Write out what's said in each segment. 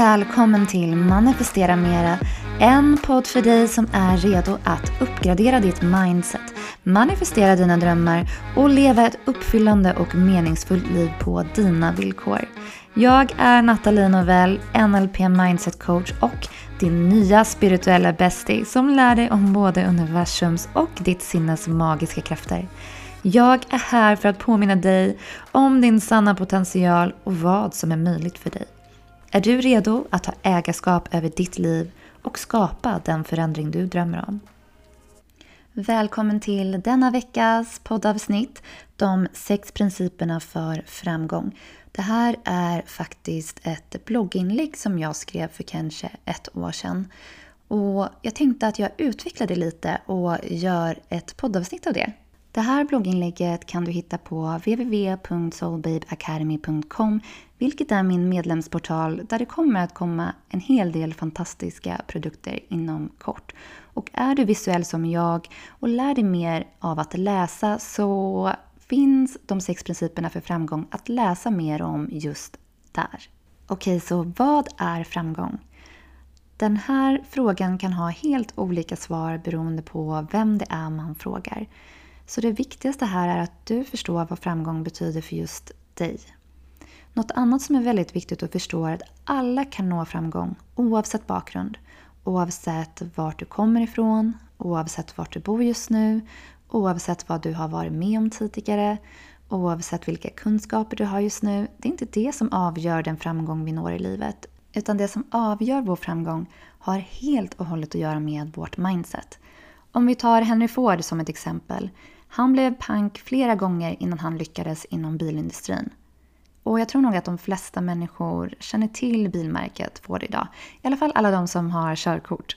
Välkommen till Manifestera Mera, en podd för dig som är redo att uppgradera ditt mindset, manifestera dina drömmar och leva ett uppfyllande och meningsfullt liv på dina villkor. Jag är Nathalie Novell, NLP Mindset Coach och din nya spirituella bestie som lär dig om både universums och ditt sinnes magiska krafter. Jag är här för att påminna dig om din sanna potential och vad som är möjligt för dig. Är du redo att ta ägarskap över ditt liv och skapa den förändring du drömmer om? Välkommen till denna veckas poddavsnitt De sex principerna för framgång. Det här är faktiskt ett blogginlägg som jag skrev för kanske ett år sedan. Och jag tänkte att jag utvecklar det lite och gör ett poddavsnitt av det. Det här blogginlägget kan du hitta på www.soulbabeacademy.com vilket är min medlemsportal där det kommer att komma en hel del fantastiska produkter inom kort. Och är du visuell som jag och lär dig mer av att läsa så finns de sex principerna för framgång att läsa mer om just där. Okej, så vad är framgång? Den här frågan kan ha helt olika svar beroende på vem det är man frågar. Så det viktigaste här är att du förstår vad framgång betyder för just dig. Något annat som är väldigt viktigt att förstå är att alla kan nå framgång oavsett bakgrund. Oavsett vart du kommer ifrån, oavsett vart du bor just nu, oavsett vad du har varit med om tidigare, oavsett vilka kunskaper du har just nu. Det är inte det som avgör den framgång vi når i livet. Utan det som avgör vår framgång har helt och hållet att göra med vårt mindset. Om vi tar Henry Ford som ett exempel. Han blev pank flera gånger innan han lyckades inom bilindustrin. Och jag tror nog att de flesta människor känner till bilmärket Ford idag. I alla fall alla de som har körkort.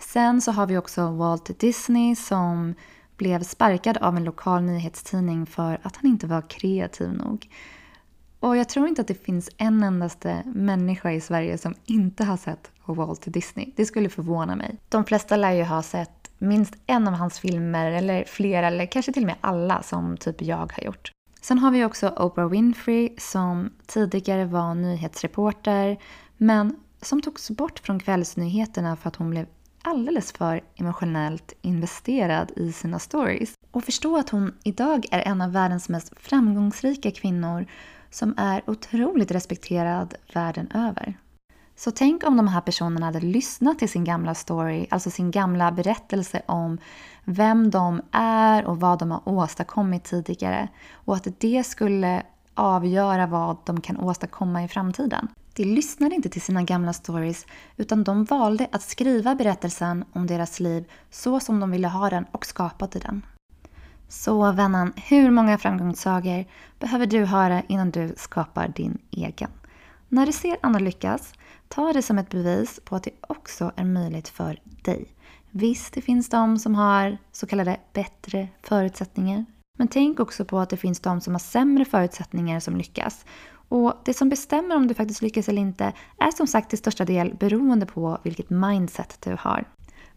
Sen så har vi också Walt Disney som blev sparkad av en lokal nyhetstidning för att han inte var kreativ nog. Och jag tror inte att det finns en endaste människa i Sverige som inte har sett Walt Disney. Det skulle förvåna mig. De flesta lär ju ha sett minst en av hans filmer, eller flera, eller kanske till och med alla som typ jag har gjort. Sen har vi också Oprah Winfrey som tidigare var nyhetsreporter men som togs bort från kvällsnyheterna för att hon blev alldeles för emotionellt investerad i sina stories. Och förstå att hon idag är en av världens mest framgångsrika kvinnor som är otroligt respekterad världen över. Så tänk om de här personerna hade lyssnat till sin gamla story, alltså sin gamla berättelse om vem de är och vad de har åstadkommit tidigare. Och att det skulle avgöra vad de kan åstadkomma i framtiden. De lyssnade inte till sina gamla stories utan de valde att skriva berättelsen om deras liv så som de ville ha den och skapade den. Så vännen, hur många framgångssagor behöver du höra innan du skapar din egen? När du ser andra lyckas, ta det som ett bevis på att det också är möjligt för dig. Visst, det finns de som har så kallade bättre förutsättningar. Men tänk också på att det finns de som har sämre förutsättningar som lyckas. Och det som bestämmer om du faktiskt lyckas eller inte är som sagt till största del beroende på vilket mindset du har.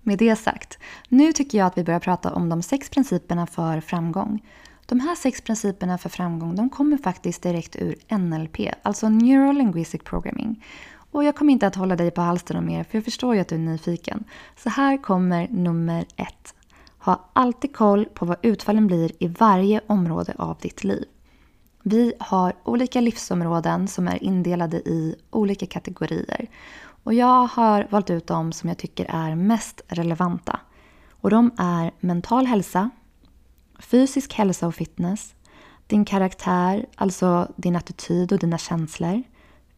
Med det sagt, nu tycker jag att vi börjar prata om de sex principerna för framgång. De här sex principerna för framgång de kommer faktiskt direkt ur NLP, alltså Neuro Linguistic Programming. Och jag kommer inte att hålla dig på halsen mer för jag förstår ju att du är nyfiken. Så här kommer nummer ett. Ha alltid koll på vad utfallen blir i varje område av ditt liv. Vi har olika livsområden som är indelade i olika kategorier. Och jag har valt ut de som jag tycker är mest relevanta. Och de är mental hälsa, fysisk hälsa och fitness, din karaktär, alltså din attityd och dina känslor,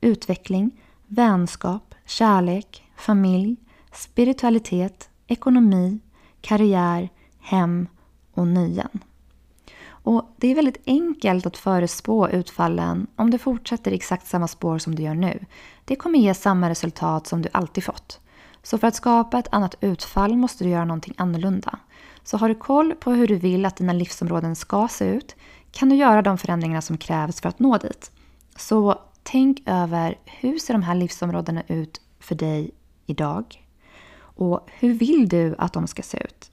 utveckling, vänskap, kärlek, familj, spiritualitet, ekonomi, karriär, hem och nöjen. Och det är väldigt enkelt att förespå utfallen om du fortsätter i exakt samma spår som du gör nu. Det kommer ge samma resultat som du alltid fått. Så för att skapa ett annat utfall måste du göra någonting annorlunda. Så har du koll på hur du vill att dina livsområden ska se ut kan du göra de förändringarna som krävs för att nå dit. Så tänk över hur ser de här livsområdena ut för dig idag? Och hur vill du att de ska se ut?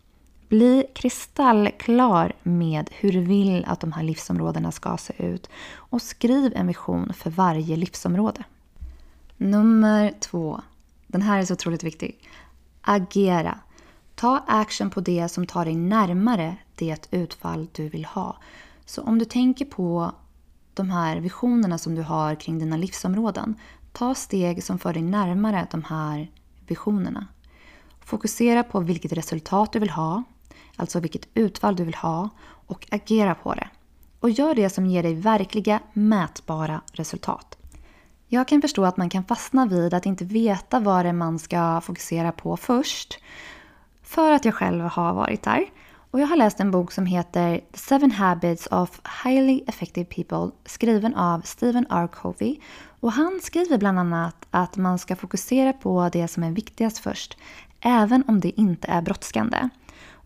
Bli kristallklar med hur du vill att de här livsområdena ska se ut och skriv en vision för varje livsområde. Nummer två. Den här är så otroligt viktig. Agera. Ta action på det som tar dig närmare det utfall du vill ha. Så om du tänker på de här visionerna som du har kring dina livsområden. Ta steg som för dig närmare de här visionerna. Fokusera på vilket resultat du vill ha, alltså vilket utfall du vill ha och agera på det. Och gör det som ger dig verkliga, mätbara resultat. Jag kan förstå att man kan fastna vid att inte veta vad det är man ska fokusera på först. För att jag själv har varit där. Och jag har läst en bok som heter The Seven Habits of Highly Effective People skriven av Stephen R. Covey. Och han skriver bland annat att man ska fokusera på det som är viktigast först, även om det inte är brådskande.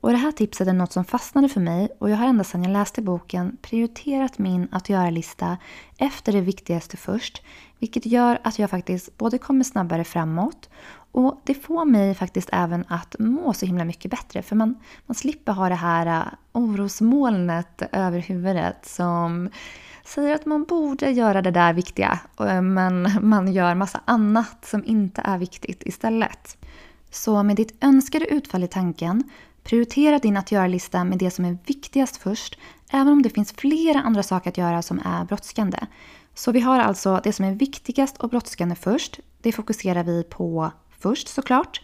Och det här tipset är något som fastnade för mig och jag har ända sedan jag läste boken prioriterat min att göra-lista efter det viktigaste först. Vilket gör att jag faktiskt både kommer snabbare framåt och det får mig faktiskt även att må så himla mycket bättre för man, man slipper ha det här äh, orosmolnet över huvudet som säger att man borde göra det där viktiga äh, men man gör massa annat som inte är viktigt istället. Så med ditt önskade utfall i tanken, prioritera din att göra-lista med det som är viktigast först, även om det finns flera andra saker att göra som är brådskande. Så vi har alltså det som är viktigast och brådskande först. Det fokuserar vi på först såklart.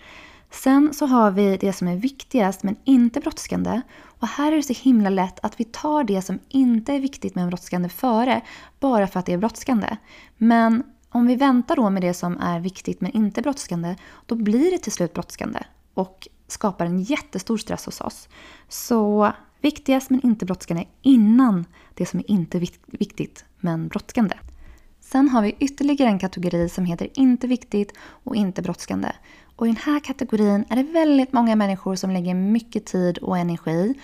Sen så har vi det som är viktigast men inte brådskande. Och här är det så himla lätt att vi tar det som inte är viktigt men brådskande före bara för att det är brådskande. Men om vi väntar då med det som är viktigt men inte brådskande, då blir det till slut brådskande och skapar en jättestor stress hos oss. Så viktigast men inte brådskande innan det som är inte viktigt men brådskande. Sen har vi ytterligare en kategori som heter inte viktigt och inte brådskande. Och i den här kategorin är det väldigt många människor som lägger mycket tid och energi.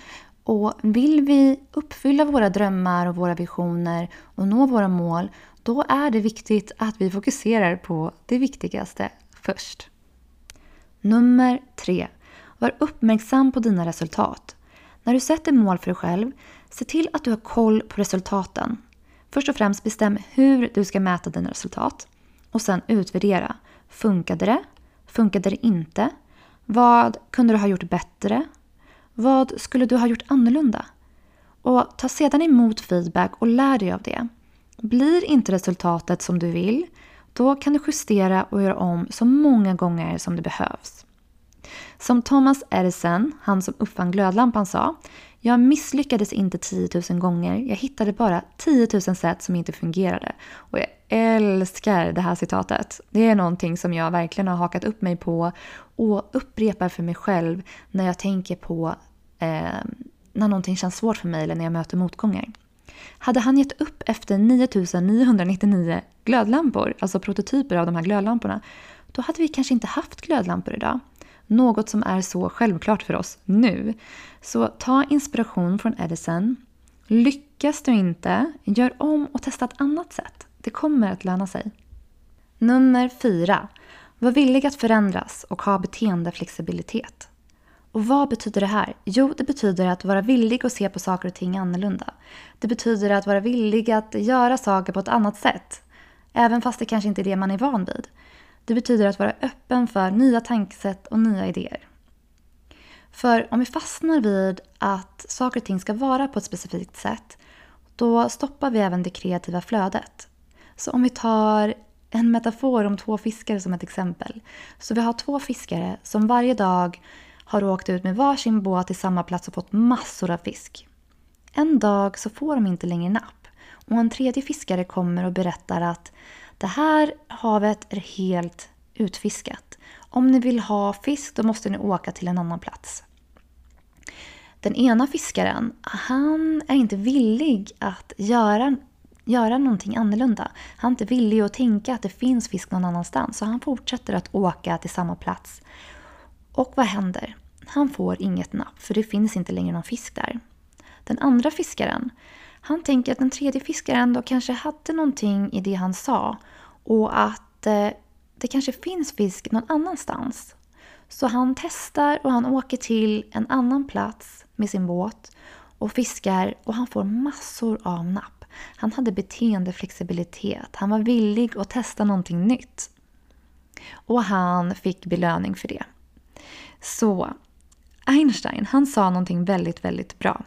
Och vill vi uppfylla våra drömmar och våra visioner och nå våra mål, då är det viktigt att vi fokuserar på det viktigaste först. Nummer tre. Var uppmärksam på dina resultat. När du sätter mål för dig själv, se till att du har koll på resultaten. Först och främst bestäm hur du ska mäta dina resultat. Och sen utvärdera. Funkade det? Funkade det inte? Vad kunde du ha gjort bättre? Vad skulle du ha gjort annorlunda? Och ta sedan emot feedback och lär dig av det. Blir inte resultatet som du vill, då kan du justera och göra om så många gånger som det behövs. Som Thomas Edison, han som uppfann glödlampan, sa jag misslyckades inte 10 000 gånger, jag hittade bara 10 000 sätt som inte fungerade. Och jag älskar det här citatet. Det är någonting som jag verkligen har hakat upp mig på och upprepar för mig själv när jag tänker på eh, när någonting känns svårt för mig eller när jag möter motgångar. Hade han gett upp efter 9999 glödlampor, alltså prototyper av de här glödlamporna, då hade vi kanske inte haft glödlampor idag. Något som är så självklart för oss nu. Så ta inspiration från Edison. Lyckas du inte, gör om och testa ett annat sätt. Det kommer att löna sig. Nummer fyra. Var villig att förändras och ha beteendeflexibilitet. Och vad betyder det här? Jo, det betyder att vara villig att se på saker och ting annorlunda. Det betyder att vara villig att göra saker på ett annat sätt. Även fast det kanske inte är det man är van vid. Det betyder att vara öppen för nya tankesätt och nya idéer. För om vi fastnar vid att saker och ting ska vara på ett specifikt sätt, då stoppar vi även det kreativa flödet. Så om vi tar en metafor om två fiskare som ett exempel. Så vi har två fiskare som varje dag har åkt ut med varsin båt till samma plats och fått massor av fisk. En dag så får de inte längre napp och en tredje fiskare kommer och berättar att det här havet är helt utfiskat. Om ni vill ha fisk då måste ni åka till en annan plats. Den ena fiskaren, han är inte villig att göra, göra någonting annorlunda. Han är inte villig att tänka att det finns fisk någon annanstans. Så han fortsätter att åka till samma plats. Och vad händer? Han får inget napp för det finns inte längre någon fisk där. Den andra fiskaren, han tänker att den tredje fiskaren då kanske hade någonting i det han sa och att eh, det kanske finns fisk någon annanstans. Så han testar och han åker till en annan plats med sin båt och fiskar och han får massor av napp. Han hade beteendeflexibilitet. Han var villig att testa någonting nytt. Och han fick belöning för det. Så Einstein, han sa någonting väldigt, väldigt bra.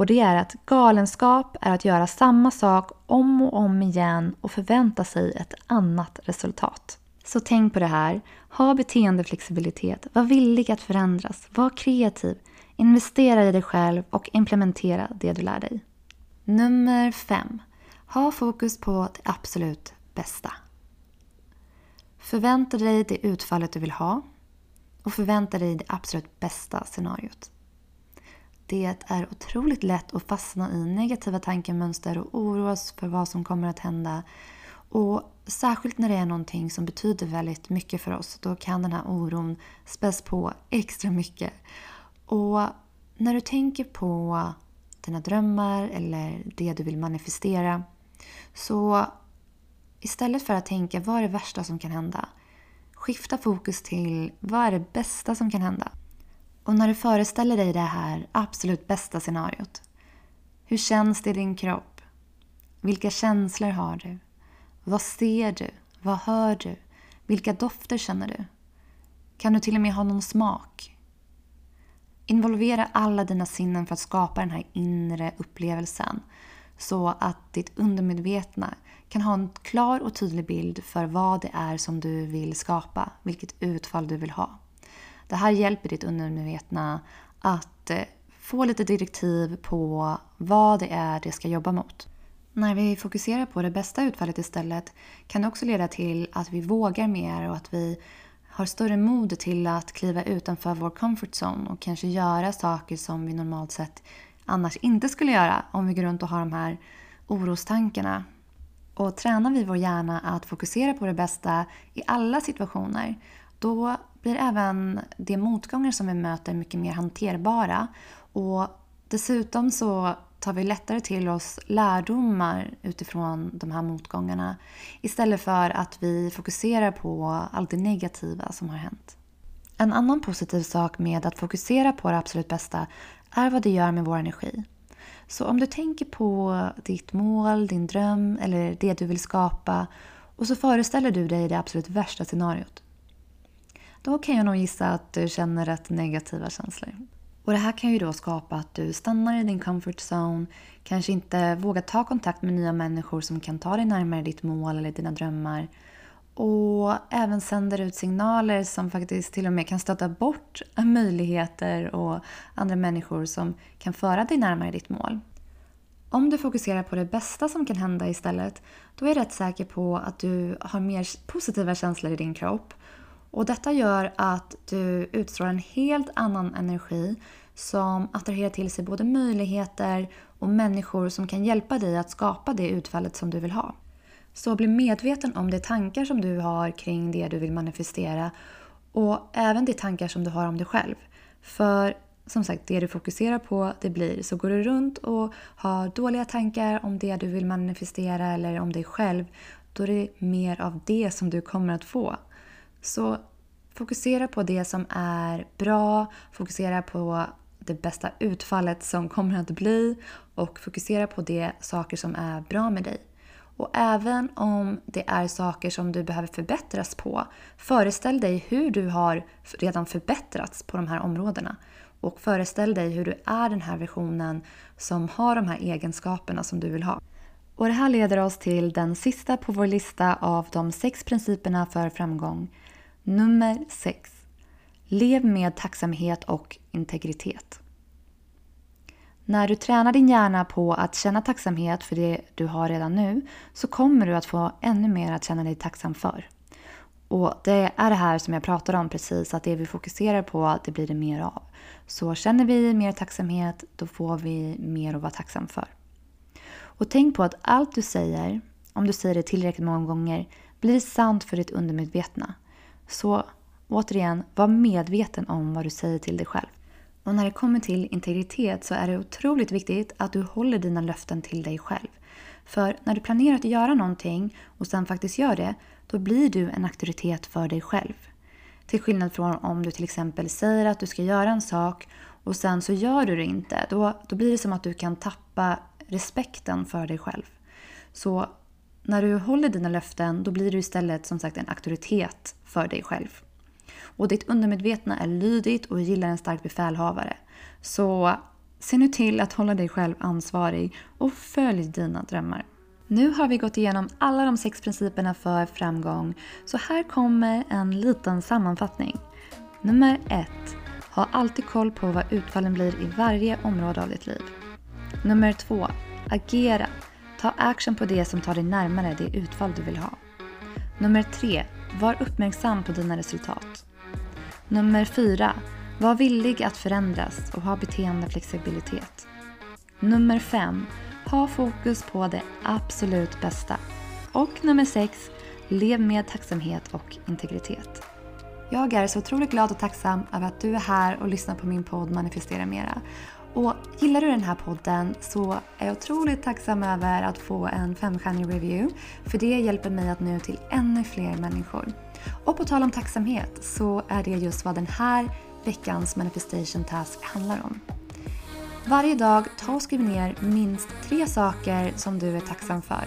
Och det är att galenskap är att göra samma sak om och om igen och förvänta sig ett annat resultat. Så tänk på det här. Ha beteendeflexibilitet. Var villig att förändras. Var kreativ. Investera i dig själv och implementera det du lär dig. Nummer 5. Ha fokus på det absolut bästa. Förvänta dig det utfallet du vill ha och förvänta dig det absolut bästa scenariot. Det är otroligt lätt att fastna i negativa tankemönster och oroas för vad som kommer att hända. Och Särskilt när det är någonting som betyder väldigt mycket för oss. Då kan den här oron späs på extra mycket. Och när du tänker på dina drömmar eller det du vill manifestera så istället för att tänka vad är det värsta som kan hända? Skifta fokus till vad är det bästa som kan hända? Och när du föreställer dig det här absolut bästa scenariot. Hur känns det i din kropp? Vilka känslor har du? Vad ser du? Vad hör du? Vilka dofter känner du? Kan du till och med ha någon smak? Involvera alla dina sinnen för att skapa den här inre upplevelsen så att ditt undermedvetna kan ha en klar och tydlig bild för vad det är som du vill skapa, vilket utfall du vill ha. Det här hjälper ditt undermedvetna att eh, få lite direktiv på vad det är det ska jobba mot. När vi fokuserar på det bästa utfallet istället kan det också leda till att vi vågar mer och att vi har större mod till att kliva utanför vår comfort zone och kanske göra saker som vi normalt sett annars inte skulle göra om vi går runt och har de här orostankarna. Och tränar vi vår hjärna att fokusera på det bästa i alla situationer då blir även de motgångar som vi möter mycket mer hanterbara. Och dessutom så tar vi lättare till oss lärdomar utifrån de här motgångarna istället för att vi fokuserar på allt det negativa som har hänt. En annan positiv sak med att fokusera på det absolut bästa är vad det gör med vår energi. Så om du tänker på ditt mål, din dröm eller det du vill skapa och så föreställer du dig det absolut värsta scenariot. Då kan jag nog gissa att du känner rätt negativa känslor. Och det här kan ju då skapa att du stannar i din comfort zone, kanske inte vågar ta kontakt med nya människor som kan ta dig närmare ditt mål eller dina drömmar. Och även sänder ut signaler som faktiskt till och med kan stöta bort möjligheter och andra människor som kan föra dig närmare ditt mål. Om du fokuserar på det bästa som kan hända istället, då är jag rätt säker på att du har mer positiva känslor i din kropp och detta gör att du utstrålar en helt annan energi som attraherar till sig både möjligheter och människor som kan hjälpa dig att skapa det utfallet som du vill ha. Så bli medveten om de tankar som du har kring det du vill manifestera och även de tankar som du har om dig själv. För som sagt, det du fokuserar på, det blir. Så går du runt och har dåliga tankar om det du vill manifestera eller om dig själv, då är det mer av det som du kommer att få. Så fokusera på det som är bra, fokusera på det bästa utfallet som kommer att bli och fokusera på de saker som är bra med dig. Och även om det är saker som du behöver förbättras på, föreställ dig hur du har redan förbättrats på de här områdena. Och föreställ dig hur du är den här versionen som har de här egenskaperna som du vill ha. Och det här leder oss till den sista på vår lista av de sex principerna för framgång. Nummer 6. Lev med tacksamhet och integritet. När du tränar din hjärna på att känna tacksamhet för det du har redan nu så kommer du att få ännu mer att känna dig tacksam för. Och Det är det här som jag pratade om precis, att det vi fokuserar på, det blir det mer av. Så känner vi mer tacksamhet, då får vi mer att vara tacksam för. Och tänk på att allt du säger, om du säger det tillräckligt många gånger, blir sant för ditt undermedvetna. Så återigen, var medveten om vad du säger till dig själv. Och när det kommer till integritet så är det otroligt viktigt att du håller dina löften till dig själv. För när du planerar att göra någonting och sen faktiskt gör det, då blir du en auktoritet för dig själv. Till skillnad från om du till exempel säger att du ska göra en sak och sen så gör du det inte. Då, då blir det som att du kan tappa respekten för dig själv. Så när du håller dina löften då blir du istället som sagt en auktoritet för dig själv. Och ditt undermedvetna är lydigt och gillar en stark befälhavare. Så se nu till att hålla dig själv ansvarig och följ dina drömmar. Nu har vi gått igenom alla de sex principerna för framgång, så här kommer en liten sammanfattning. Nummer 1. Ha alltid koll på vad utfallen blir i varje område av ditt liv. Nummer 2. Agera. Ta action på det som tar dig närmare det utfall du vill ha. Nummer 3. Var uppmärksam på dina resultat. Nummer 4. Var villig att förändras och ha beteendeflexibilitet. Nummer 5. Ha fokus på det absolut bästa. Och nummer 6. Lev med tacksamhet och integritet. Jag är så otroligt glad och tacksam över att du är här och lyssnar på min podd Manifestera Mera. Och gillar du den här podden så är jag otroligt tacksam över att få en femstjärnig review. För det hjälper mig att nå till ännu fler människor. Och på tal om tacksamhet så är det just vad den här veckans manifestation task handlar om. Varje dag, ta och skriv ner minst tre saker som du är tacksam för.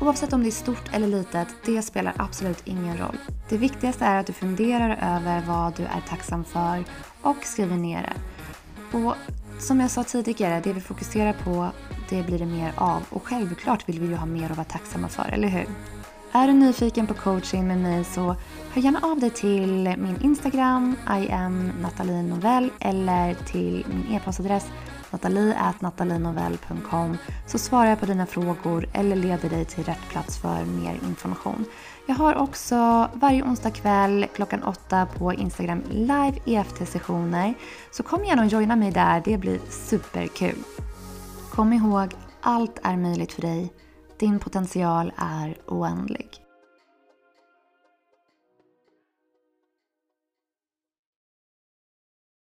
Oavsett om det är stort eller litet, det spelar absolut ingen roll. Det viktigaste är att du funderar över vad du är tacksam för och skriver ner det. Och som jag sa tidigare, det vi fokuserar på, det blir det mer av. Och självklart vill vi ju ha mer att vara tacksamma för, eller hur? Är du nyfiken på coaching med mig så hör gärna av dig till min Instagram, I am Nathalie Novell eller till min e-postadress natalie.natalinovell.com så svarar jag på dina frågor eller leder dig till rätt plats för mer information. Jag har också varje onsdag kväll klockan åtta på Instagram live EFT-sessioner. Så kom gärna och joina mig där, det blir superkul. Kom ihåg, allt är möjligt för dig. Din potential är oändlig.